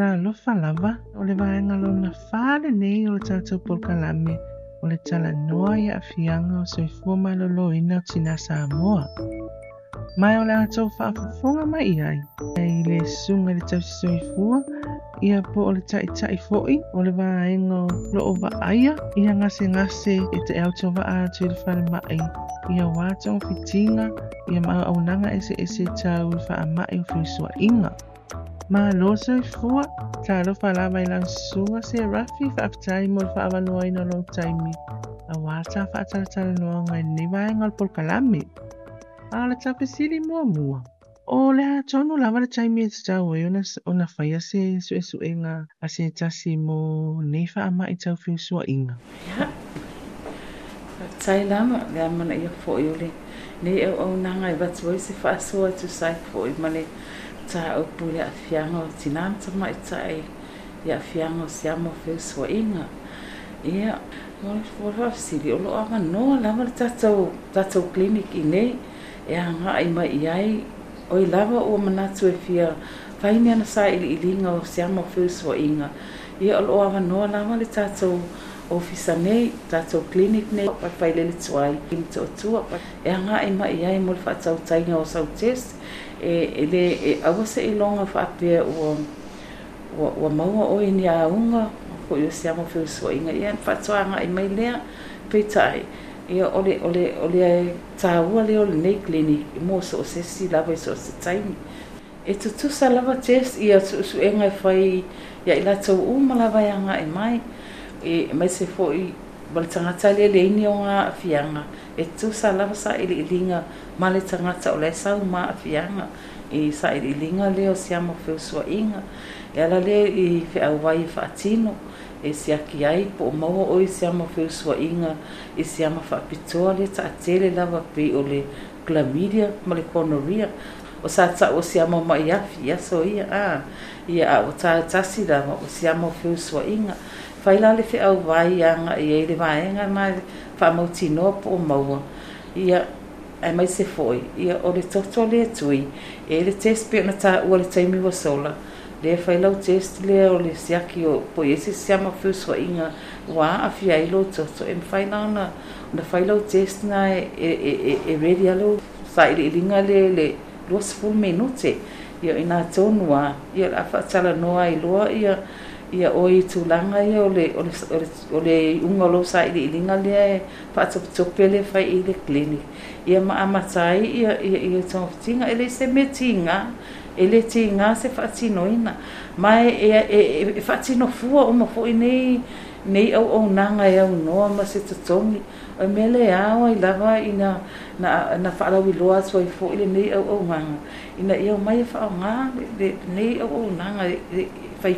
Rā lofa lava, o le vāenga lo na whāre nei o le tātou polkalame, o le tala noa i a fianga o sui fuma lo lo ina o tina sa amoa. Mai o le atou whaafafonga mai i ai, e i le sunga le tau sui fua, i a po o le tai tai fo'i, o le vāenga lo o va aia, i a ngase ngase e i te eau tau vaa tui le whare mai i ia wā taofitiga ia maauaunaga eseese e tau i faamaʻi o fesoaʻiga malosa i fua talofa lava i laususuga se rafi faafetai mo le faavaluaina o lou taimi auā sa faatalatalanoaga i e lenei vaega o le polokalame a le tapesili muamua o le atonu lava le taimi e tatau ai ona faia se e suʻesuʻega a se tasi mo nei faamaʻi taufesuaʻiga yeah. tai lama le amana ia fo'i o le nei au au nanga i e watu oi se whaasua tu sai fo'i ma le ta au pule a fiango tinanta mai tai e, ia fiango si amo feu sua inga ia mo le fo'i hoa siri o lo ama noa lama le tatou tatou klinik i nei e anga i mai i ai oi lava o manatu e fia faini ana sa ili ilinga o si amo feu sua inga ia o lo ama noa lama le tatou ofisa nei tatou clinic nei pa fai lele tuai kini tō tua pa e anga e ma i ai mole whātau tainga o sau test e, e le e awase i longa whāpea o wa maua o ini a unga ko i o se amo whiu sua inga i an whātua anga i mai lea pei tai e ole ole ole ai tā ua leo le nei clinic mo mō so o se si lawa i so se taimi e tutusa lawa test i a tu usu e ngai whai ya i lātou umalawa i anga i e mai e e mai se foi vale tangata le le ni onga fianga e tu sa lava sa ili linga ma le tangata o le sa fianga e sa ili linga le o sia mo sua inga e ala le i fe au vai fa e atino e sia ki ai po o mau o i sia sua inga e sia fa pitoa le ta atele lava pe o le glamidia ma le konoria o sa tsa o sia mo ma ia fi ia so ia a ia o ta tasi lava o sia mo sua inga faila le fea wai ia nga i eire waenga mai whamau tino po o maua. Ia e mai se foi. Ia o le toto le tui. E le test pe ona ta ua le taimi wa sola. Le failau test le o le siaki o po iese se ama fiu sua inga wa a fia ilo toto. E mwhaina ona na failau test na e, e, e, e, e redi alo sa ili ilinga le le luas full minute. Ia ina tonua. Ia la fatala noa i loa Ia ia oi i tūlanga ia o le, ole ole o le, o le unga lo sa i le ilinga lea e pātopitope le fai i le klini. Ia ma amatai ia i i tōngwhitinga, ele se metinga tīnga, ele tīnga se whaatino ina. Mai e, e, e, e whaatino fua o mafo i nei, nei o o nanga e au noa ma se tatongi. O mele e awa i lava i na, na, na whaalau i loa tua i fo i nei o o nga ina na mai fa e nga nei o o nanga, e, e, e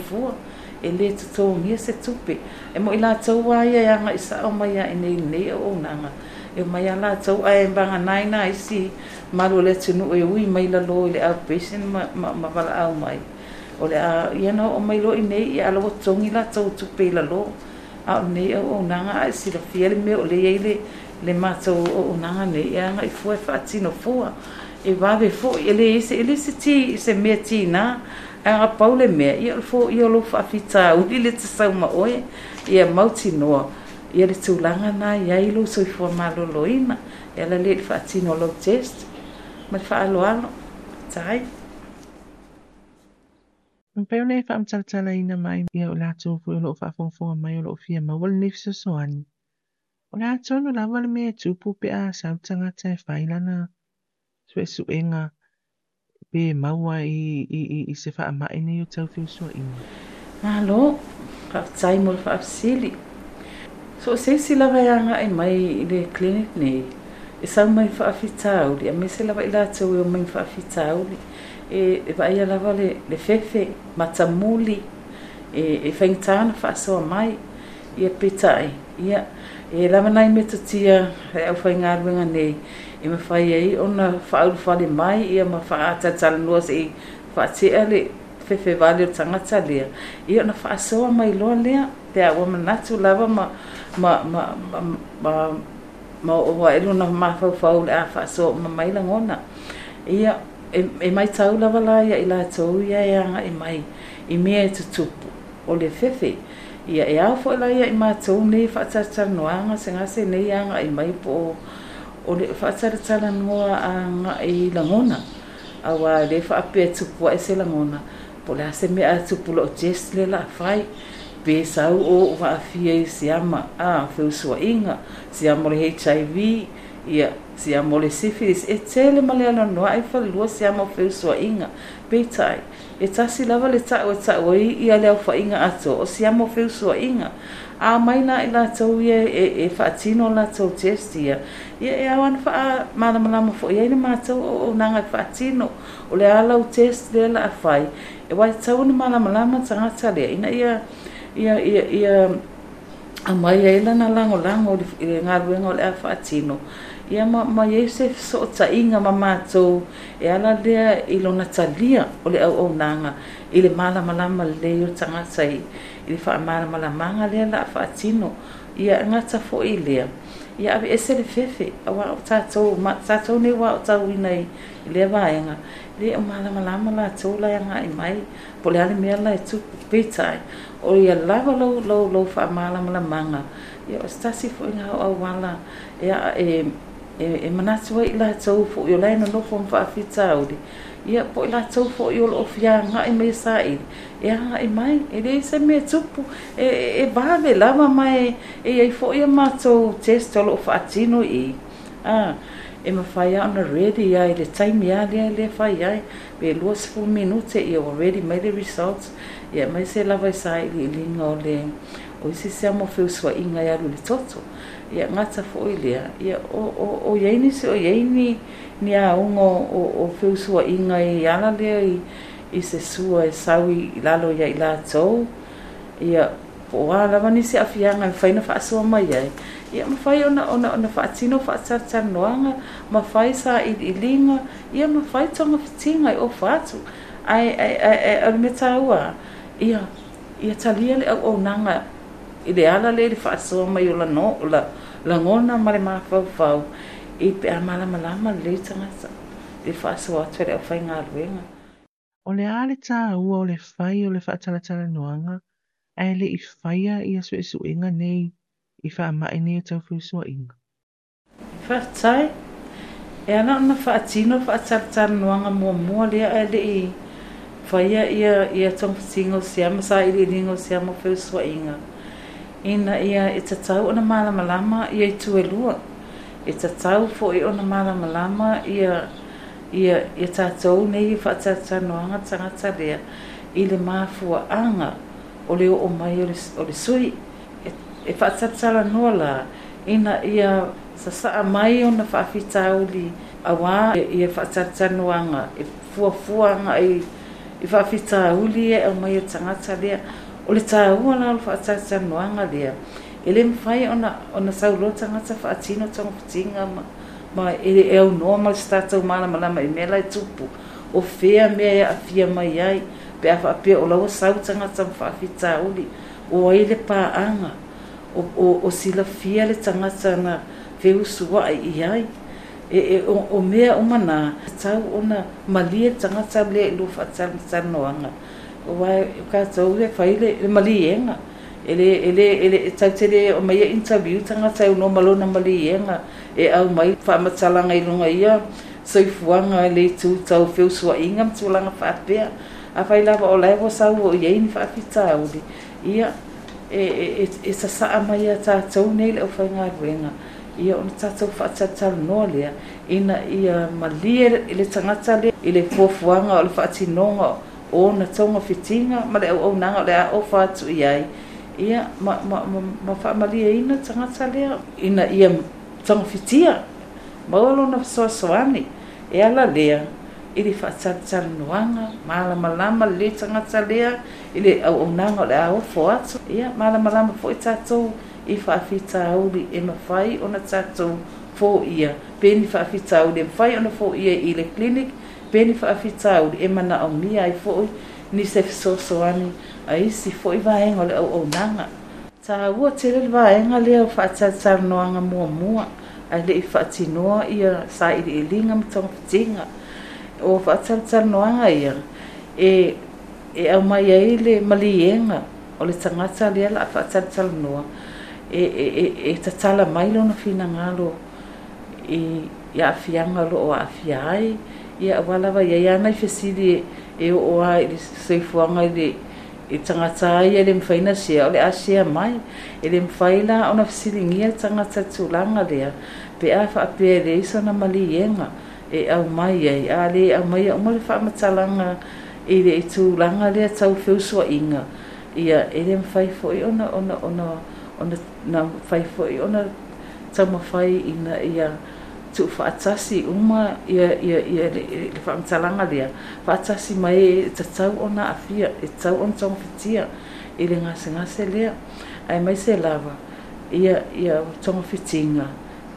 e le tatou mia se tupe e mo i latou ai ai aga i saʻo mai a ineinei o ounaga e mai a latou ae vaganaina isi malu o le tunuu e ui mai lalo i le outpatient ma valaau mai o le a ia na oo mai lo i nei ia alo atogi latou tupe i lalo a o lenei au ounaga ae silafia le mea o lei ai le ma matou o ounaga nei aga i fua e faatinofua e vave foʻi e lē ese e lē se ti se mea tinā a paule mea ia lo fo'i o lou fa'afitauli le tasauma oe ia mautinoa ia le tulaga na iai lou soifua malōlōina ia lalē le fa'atino lou test ma le fa'aaloalo tai Mpeo nei wha amtaratala ina mai ia o lato fwe o loo wha fongfonga mai o loo fia ma wale nei fisa soani. O lato no lawa le mea tupu pe a sautanga tae whailana, sue suenga, pe maua i, i, i, i se wha amae nei o tau fiu sua ima. Alo, ka tai mo wha apsili. So se si lawa ia nga e mai i le klinik nei, e sau mai wha afi tauri, a me se lawa i la tau e o mai wha afi tauri, e, e wha ia lawa le, le fefe, mata muli, e, e whaing tāna wha asoa mai, ia pitai, ia, e lawa nai me tatia, e au whaing aruenga nei, e ma fai ai ona faulu fale mai ia ma fa ata tal no se fa se ale fe fe vale tsanga tsalia ia ona fa so mai lo le te a woman natu lava ma ma ma ma ma ma e ma elu na ma fa faul a fa so ma mai la ngona ia e, e mai tau lava la ia ila tau ia ia e mai i e mea e tutupu o le fefe ia e au fo la ia i ma nei fa tsa tsa noanga se ngase nei anga i mai po o o le faasalasala noa agaʻi lagona auā lē faapea tupu aʻe se lagona po le a se mea tupu loo jes le laafai pe sau o faafia i siama a feusuaʻiga siama o le hiv ia siama o le syphilis e tele ma le alanoaʻi falelua siama o feusuaʻiga peitaʻi e tasi lava le tau o e tau e i i a leo wha inga ato o si amo whiu sua inga. A mai nā i la tau ia e, e wha tino la tau testia. Ia e awan wha mana malama fo i aine mātau o, o nanga i e wha tino o le alau test le la a E wai tau ni mana malama tangata lea. Ina ia, ia, ia, ia, ia a mai e lana lango lango i ngā ruenga o le a wha tino ia ma, ma Yesef so o inga ma mātou e ala lea i lona talia o le au au nanga i le mala malama le yo tangata i i le wha mala malama nga lea la wha atino ia ngata fo i lea ia abe ese le fefe a wā o tātou ma tātou ne wā o tau i nei i lea vāenga le o mala malama la tau lai anga i mai po le ale mea lai tupu pētai o ia lava lau lau lau wha mala malama nga ia o stasi fo i nga au au wala ia e e, e manatu wai la tau fo yo laina no fo fa fitsa uri ia po la tau fo yo lo fia nga e mai sa e e ha e mai e de se me tupu e e ba ve la ma mai e e fo ia ma so test lo of tino e a e ma fai on the ready ia e le time ia le le fai ia be los fo minute e already made the results ia mai se la vai sa e le o se se mo fo swa inga ia lo le tau ia ngata fo i ia o, o, o yeini se o yeini ni a ungo o, o whiusua inga i ana lea i, i se sua e sau i lalo ia i la tau, ia po a lawa ni se awhianga i whaina wha asua mai ai, ia ma whai ona, ona, ona wha fa wha atata noanga, ma whai sa i, i linga, ia ma whai tonga whitinga i o whatu, ai, ai, ai, ai, ai, me taua, ia, ia talia le au nanga, i le fa le le wha mai o la no, o langona ma le mafaufau i pe a malamalama lelei tagasa le faasoatu e le aufaigaluega o le ā le tāua o le fai o le faatalatalanoaga ae leʻi faia ia suʻesuʻega nei i faamaʻi nei o taufusuaʻiga faatae e ana ona faatino faatalatalanoaga muamua lea ae leʻi faia ia ia tagafitiga o siama sa ililiga o siama o feusuaʻiga ina ia e tatau ona mala malamalama ia i tuelua e tatau foʻi ona malamalama ia ia ia tatou nei e faatatanoaga tagata lea i le mafuaaga o le o mai o le sui e faatatalanoa e la ina ia sa sasaa mai ona faafitauli auā ia faatatanoaga e fuafuaga ai i faafitauli e au mai e tagata lea o le tāua na alo faatatanoaga lea fai lē mafai ona, ona saulua tagata faatino tagafitiga ma, ma e, e aunoa ma le sa tatau malamalama i e mea lae tupu o fea mea e aafia mai ai pe a faapea o laua sau tagata ma faafitauli o ai le pa'aga o, o, o silafia le tagata na feusuaʻi i ai e, e, o, o mea uma na tau ona malie tagata lea i lua faatalatalanoaga wa ka so le faile le mali yenga ele ele ele sa e tele o mai e interview tanga sa no malo na mali yenga e au mai fa matsala ngai lunga ia so i fuanga le tu tau feu so inga mtu langa fa pe a fai lava o lai wo sa wo yein fa pita o di ia e e e, e sa sa mai ta tau nei le o fa nga ruenga ia ona tatou faatalotalo noa lea ina ia malie i le tagata le i le fuafuaga o le faatinoga o na tonga fitinga ma le o na le o fa tu ia ia ma ma ma, ma fa ma le ina tanga sale ina ia tonga fitia ma o na so so ani e ala le i le faatalatal noaga malamalama le tagata lea i le auaunaga o le a ofo atu ia malamalama foʻi tatou i faafitauli e mafai ona tatou foia pe ni faafitauli e mafai ona foia i le klinik pene fa afita o e mana o mi ai foi ni se so so ani ai si foi va en o o nanga ta wo te le en a le fa tsa tsa no nga mo mo ai le fa ti no ia sa i le linga mo tsong tinga o fa tsa tsa no nga ia e e au mai ai le malienga o le tangata le ala fa tsa tsa no e e e e tsa tsa la mai lo no fina ngalo e ia e fianga lo o afiai ia awalawa ia ia nai fesili e, e o oa i le seifuanga i le i e tangata ai e le mwhaina sia ole asia mai ele le mwhaina o na fesili ngia tangata tūlanga lea pe a wha apea le iso na mali ienga e au mai ai a le au mai a umare wha langa i le i langa lea tau feusua inga ia ele le mwhaifo i ona ona ona ona na mwhaifo i ona tau mawhai ina ia ia tu fatasi uma ia ia ia le fa'amatalaga lea fa'atasi mai e, e tatau ona afia e tau ona togafitia i e le gasegase lea ae mai se lava ia ia togafitiga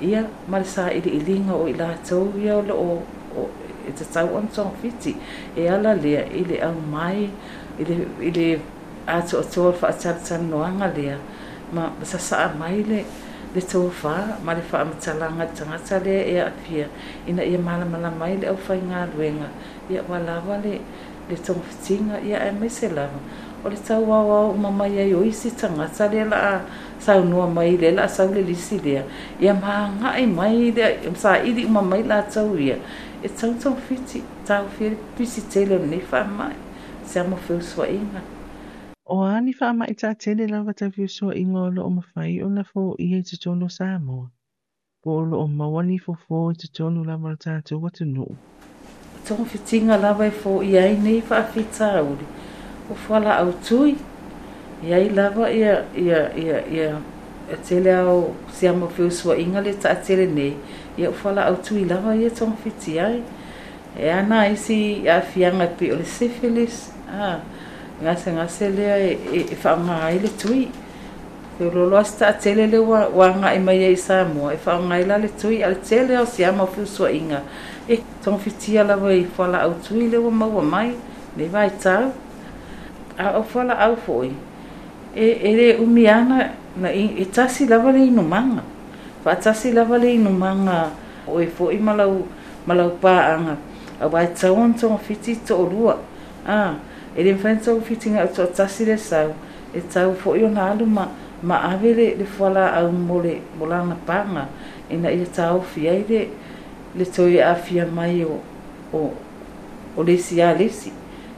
ia ma le sa ili'iliga o i latou ia o lo'o e tatau ona togafiti e ala lea ile le aumai i le i le atoatoa le fa'atalatalanoaga lea ma sasa'a mai le le tofa ma le fa ma tsalanga tsanga tsale e a fia ina e mala mala mai le o fa nga luenga ya wala wale le tsong tsinga ya e mesela o le tsau wa wa o mama ya yo isi tsanga tsale la sa no mai le la sa le lisi dia ya ma nga e mai de sa i di mama la tsau ya e tsau tsau fiti tsau fiti pisi tsele ni fa mai sa mo fe swa inga O ani wha mai tā tele lawa ta fiu i ngā lo o mawhai o na fō i hei te tono sā moa. Po o lo o mawani fō fō i te tono lawa la tātou watu nuu. Tōngu fitinga lawa i fō i ai nei wha a fita auri. O whala au tui. I ai lawa i a, i a, i a, i a, au si amo fiu i ngā le tā tele nei. I a whala au tui lawa i a tōngu fiti ai. E ana isi a fianga pi o le syphilis. Ah nga se le e e fa e nga ile tui pe lo lo sta tele le wa wa nga e mai e sa mo e fa nga ile le tui al tele o se ama fu so inga e ton fitia la wa fa la au tui le wa wa mai le vai ta a o fa la au foi e e le umiana na i e tasi la vale no manga fa tasi la vale no manga o e foi malau malau pa anga a vai tsa on ton fitito o lua ah e le fanta o fitinga o tō tasi le sau, e tau fo i o nga ma, ma awele le fuala au mole molanga panga, e na i a tau fiaire le toi a fia mai o, o, o lesi a lesi,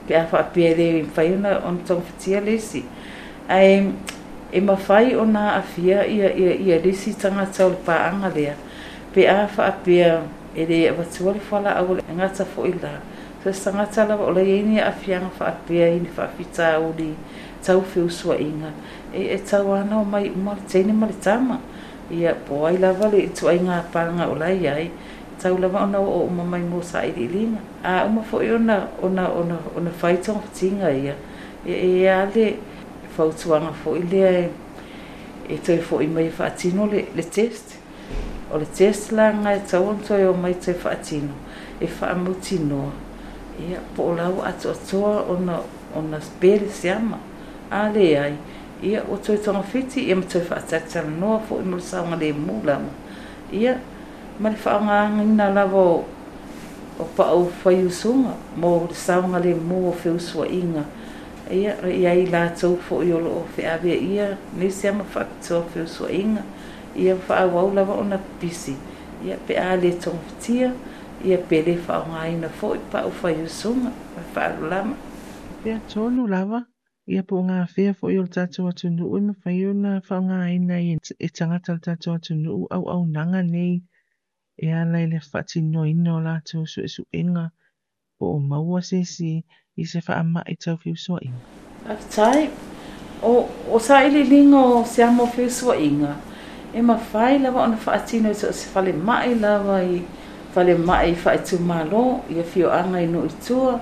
pe a fa apia le i mwhai o na o na tau fitia lesi. Ai, e mawhai o nga a fia i a, i a, i a lesi tanga tau le paanga lea, pe a fa apia e le avatua le fuala au le ngata fo i Ta sanga tala o lei a fianga fa atia i fa fita o ni tau fiu sua inga. E e tau mai umar tene mali tama. Ia po ai lava le tu ai ngā pānga o ai. Tau lava ona o uma mai mō sa i rilinga. A uma fo i ona, ona, ona, ona whaitonga tinga ia. E e ale fautuanga fo ile lea e e fo i mai whaatino le, le test. O le test la ngai tau antoi o mai fa whaatino. E whaamuti noa ia po o lau ato atoa ona ona spere se ama ai ia o toi tonga fiti ia matoi fa atatala noa fo i mulisaunga le mulama ia ma le faaogaaga ina lava o paʻau faiusuga mo sa ngale mu o inga ia iai latou foʻi o loo feavea ia nisi ama faapitoa inga ia faauau lava ona pisi ia pe a le fitia ia pele faaogāina foʻi paʻufaia suga ma faalolama pea tolu lava ia po gafea foʻi o le tatou atunuu e mafai ona faaogāina e tagata o le tatou au auaunaga nei e ala i le faatinoina o latou suʻesuʻega po o maua sesi i se faamaʻi taufiusoaʻiga afetae o o saʻililiga lingo se amo fiusoaʻiga e mafai lava ona faatino i so o se mai lava i fale mai fa tu malo ia fio anga i no i tua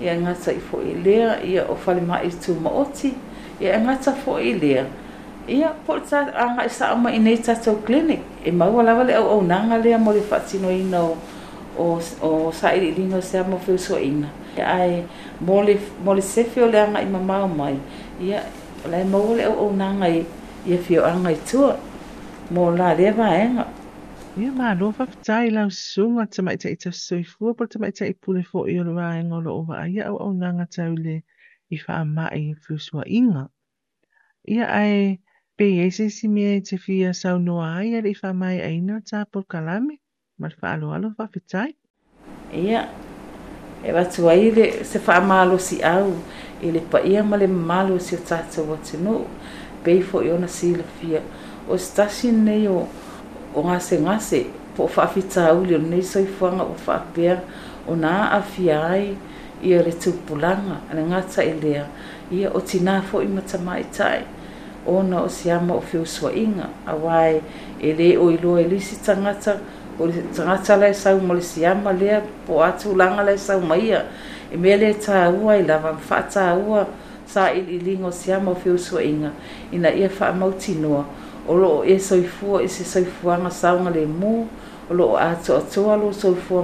ia nga sa i fo i lea ia o fale mai tu ma oti ia nga sa fo i lea ia po sa anga sa ama i nei sa tau clinic e mau ala vale au au nanga lea mo le fati no i no o o sa i lingo se amo fio so ina ia ai mo le mo le se fio le anga i mama mai ia le mau le au au nanga ia fio anga i tua mo la lea va enga eh? Ia fa whawhitai lau sunga tamaita i tau soifua po tamaita i pule fo i ora e ngolo o waa ia au au nanga tau le i wha mai fusua inga. Ia ai pe iese si mea i te fia sau noa ai ari fa mai aina ta por kalame mar fa alo alo whawhitai. Ia e watu ai le se ma alo si au i le pa ia ma le si o tātou o te no pei fo i ona si le fia o stasi nei o o ngase ngase po fa fitsa u le nei sai fanga o fa pia o na a fiai ia le tupulanga ana ngatsa i lea ia o tina fo i matama i tai o na o siama o fiu sua inga a wai e le o ilo e lisi tangata o le tangata lai sau mo le siama lea po atu langa lai sau maia e mele ta ua i lava mfa ta ua sa ili ilingo siama o fiu sua inga ina ia fa mauti noa olo o loo e soifua i e se soifuaga sauga olo o loo atoatoa lo soifua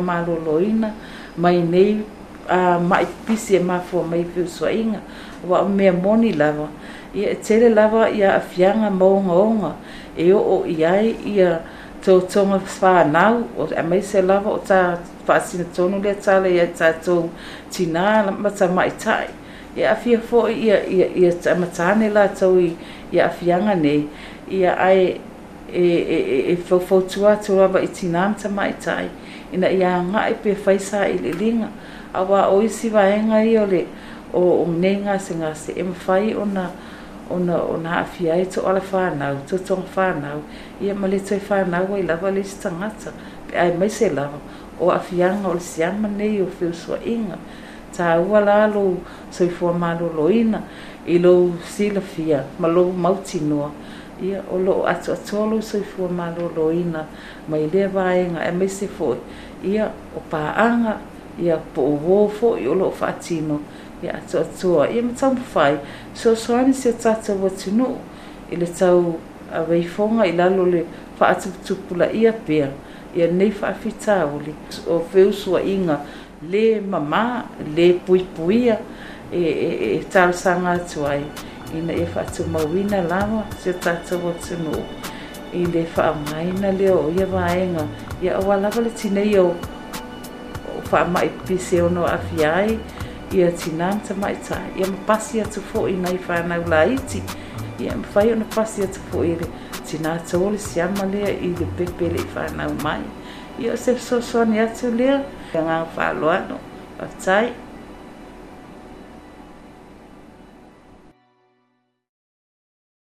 ina mai nei a mai pisi e mafua mai feusuaʻiga ua o mea moni lava ia e tele lava ia afiaga maogaoga e oo i ai ia totoga fanau mai se lava o ta le faasinatonu lea tala ia tatou tinā ma mai tamaʻitaʻi ia afia foʻi ia matane latou ia afiaga nei ia ai e e e, e fo fo tua tua ba itinam ta mai tai ina ia nga e pe faisa i le linga awa o isi va enga i ole o o nenga se nga se em fai ona ona ona afia e to ala fa na to to fa na ia mali to fa na wa ila va le stanga ta ai mai se la o afia nga ol se ama nei o feu so inga ta wa la lo so fo ma lo loina i lo sila fia ma lo mautinoa ia o loo atu lo soifua maloloina mai lea vaega e maise foʻi ia o paaga ia po ouō foʻi o loo faatino ia atoatoa ia matamafai soasoani se tatau atunuu i le tau aveifoga i lalo le faatuputupulaia pea ia nei faafitauli o le mama le lē puipuia e, e, e, e talosaga atu ai ina e fa tu mawina lawa se ta tu wo tu no i le fa mai na le o ye vaenga ya o wala vale tine yo o fa mai pise o no afiai ia tinan te mai ta ia ma pasia tu fo i fa na ula iti ia ma fai ona pasia tu fo i tina tu o le siama lea i le pepele i fa na mai ia se so so ni atu lea ia ngang fa loano atai